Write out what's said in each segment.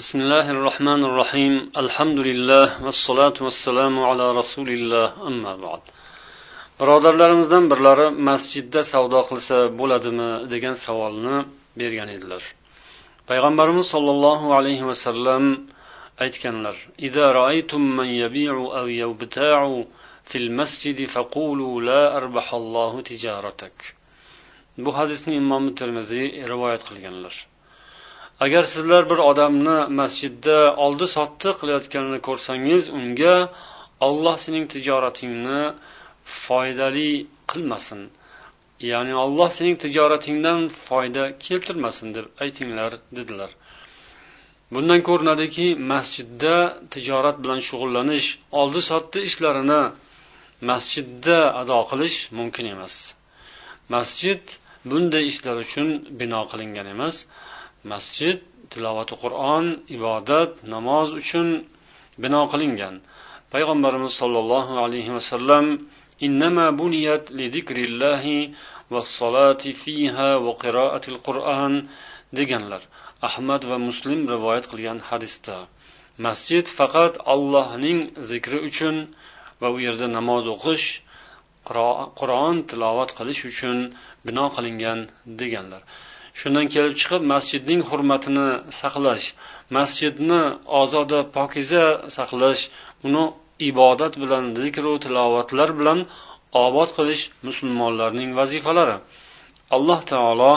بسم الله الرحمن الرحيم الحمد لله والصلاة والسلام على رسول الله أما بعد birodarlarimizdan birlari masjidda savdo qilsa bo'ladimi degan savolni bergan edilar payg'ambarimiz sollallohu alayhi vasallam aytganlar إذا رأيتم من يبيع أو يبتاع في المسجد فقولوا لا أربح الله تجارتك bu hadisni imom termiziy rivoyat qilganlar Agar sizlar bir odamni masjidda oldi sotdi qilayotganini ko'rsangiz unga olloh sening tijoratingni foydali qilmasin. Ya'ni olloh sening tijoratingdan foyda keltirmasin deb aytinglar dedilar. Bundan ko'rinadiki masjidda tijorat bilan shug'ullanish oldi sotdi ishlarini masjidda ado qilish mumkin emas. Masjid bunday ishlar uchun bino qilingan emas. masjid tilovati qur'on ibodat namoz uchun bino qilingan payg'ambarimiz sollallohu alayhi vasallam إنما بنيت لذكر الله والصلاة فيها وقراءة القرآن deganlar ahmad va muslim rivoyat qilgan hadisda masjid faqat allohning zikri uchun va u yerda namoz o'qish qur'on tilovat qilish uchun bino qilingan deganlar Shundan kelib chiqib masjidning hurmatini saqlash masjidni ozoda pokiza saqlash uni ibodat bilan zikru tilovatlar bilan obod qilish musulmonlarning vazifalari. Alloh taolo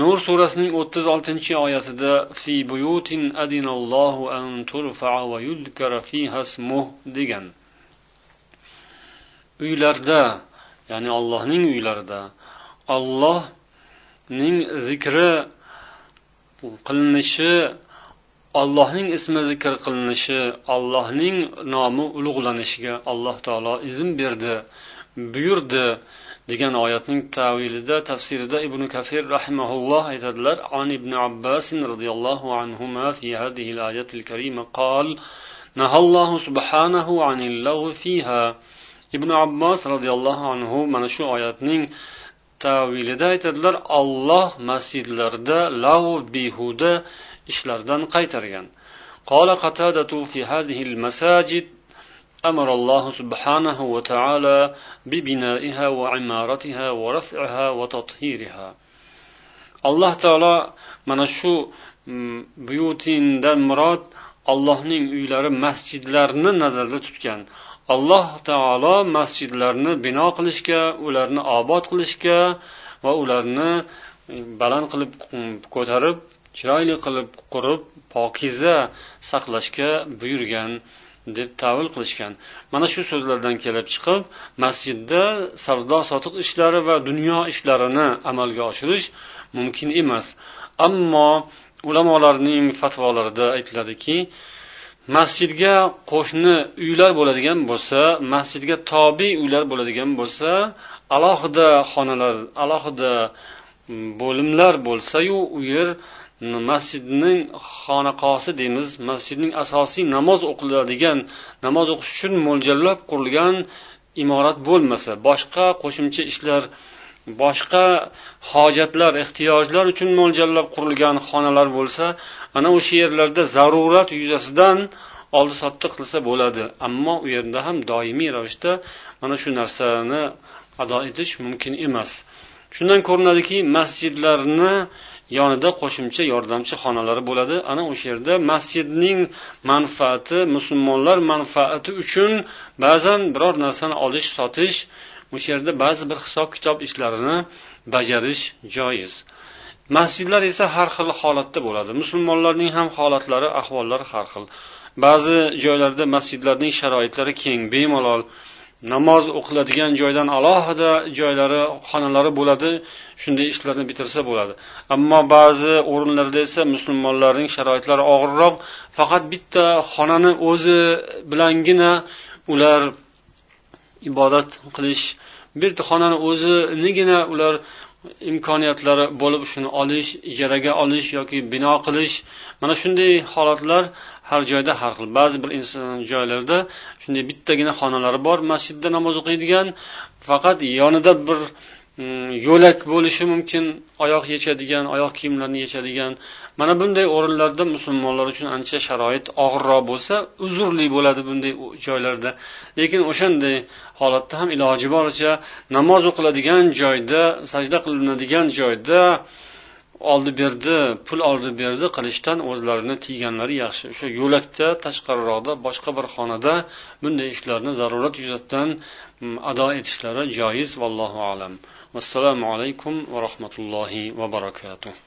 nur surasining o'ttiz oltinchi oyatida fi buyutin adinallohu an turfa va yudkara fiha smuh degan. Uylarda ya'ni allohning uylarida ollohning zikri qilinishi allohning ismi zikr qilinishi allohning nomi ulug'lanishiga alloh taolo izn berdi buyurdi degan oyatning tavilida tafsirida ibn kafir rahimaulloh aytadilar an ibn abbas roziyallohu anhuma fi هذه الآية الكريمة قال نهى الله سبحانه عن اللغو فيها ibn abbos roziyallohu anhu mana shu oyatning tavilida aytadilar olloh masjidlarda lag behuda ishlardan qaytargan قال قتادة في هذه المساجد أمر الله سبحانه وتعالى ببنائها وعمارتها ورفعها وتطهيرها alloh taolo mana shu buyutindan murod allohning uylari masjidlarni nazarda tutgan alloh taolo masjidlarni bino qilishga ularni obod qilishga va ularni e, baland qilib mm, ko'tarib chiroyli qilib qurib pokiza saqlashga buyurgan deb tavil qilishgan. Mana shu so'zlardan kelib chiqib masjidda savdo sotiq ishlari va dunyo ishlarini amalga oshirish mumkin emas. Ammo ulamolarning fatvolarida aytiladiki masjidga qo'shni uylar bo'ladigan bo'lsa masjidga tobe uylar bo'ladigan bo'lsa alohida xonalar alohida bo'limlar bo'lsayu u yer masjidning xonaqosi deymiz masjidning asosiy namoz o'qiladigan namoz o'qish uchun mo'ljallab qurilgan imorat bo'lmasa boshqa qo'shimcha ishlar boshqa hojatlar ehtiyojlar uchun mo'ljallab qurilgan xonalar bo'lsa ana o'sha yerlarda zarurat yuzasidan oldi sotdi qilsa bo'ladi. Ammo u yerda ham doimiy ravishda mana shu narsani ado etish mumkin emas. Shundan ko'rinadiki masjidlarni yonida qo'shimcha yordamchi xonalari bo'ladi. Ana o'sha yerda masjidning manfaati musulmonlar manfaati uchun ba'zan biror narsani olish sotish o'sha yerda ba'zi bir hisob kitob ishlarini bajarish joiz. Masjidlar esa har xil holatda bo'ladi. Musulmonlarning ham holatlari ahvollari har xil. Ba'zi joylarda masjidlarning sharoitlari keng bemalol. Namoz o'qiladigan joydan alohida joylari xonalari bo'ladi shunday ishlarni bitirsa bo'ladi. Ammo ba'zi o'rinlarda esa musulmonlarning sharoitlari og'irroq. Faqat bitta xonani o'zi bilangina ular ibodat qilish bitta xonani o'zinigina ular imkoniyatlari bo'lib shuni olish ijaraga olish yoki bino qilish mana shunday holatlar har joyda har xil ba'zi bir inson joylarda shunday bittagina xonalari bor masjidda namoz o'qiydigan faqat yonida bir Hmm, yo'lak bo'lishi mumkin oyoq yechadigan oyoq kiyimlarini yechadigan. Mana bunday o'rinlarda musulmonlar uchun ancha sharoit og'irroq bo'lsa uzrli bo'ladi bunday joylarda. Lekin o'shanday holatda ham iloji boricha namoz o'qiladigan joyda sajda qilinadigan joyda oldi berdi pul oldi berdi qilishdan o'zlarini tiyganlari yaxshi. O'sha yo'lakda tashqariroqda boshqa bir xonada bunday ishlarni zarurat yuzasidan mm, ado etishlari joiz vallohu alam. Vassalomu alaykum va rahmatullohi va barakatuh.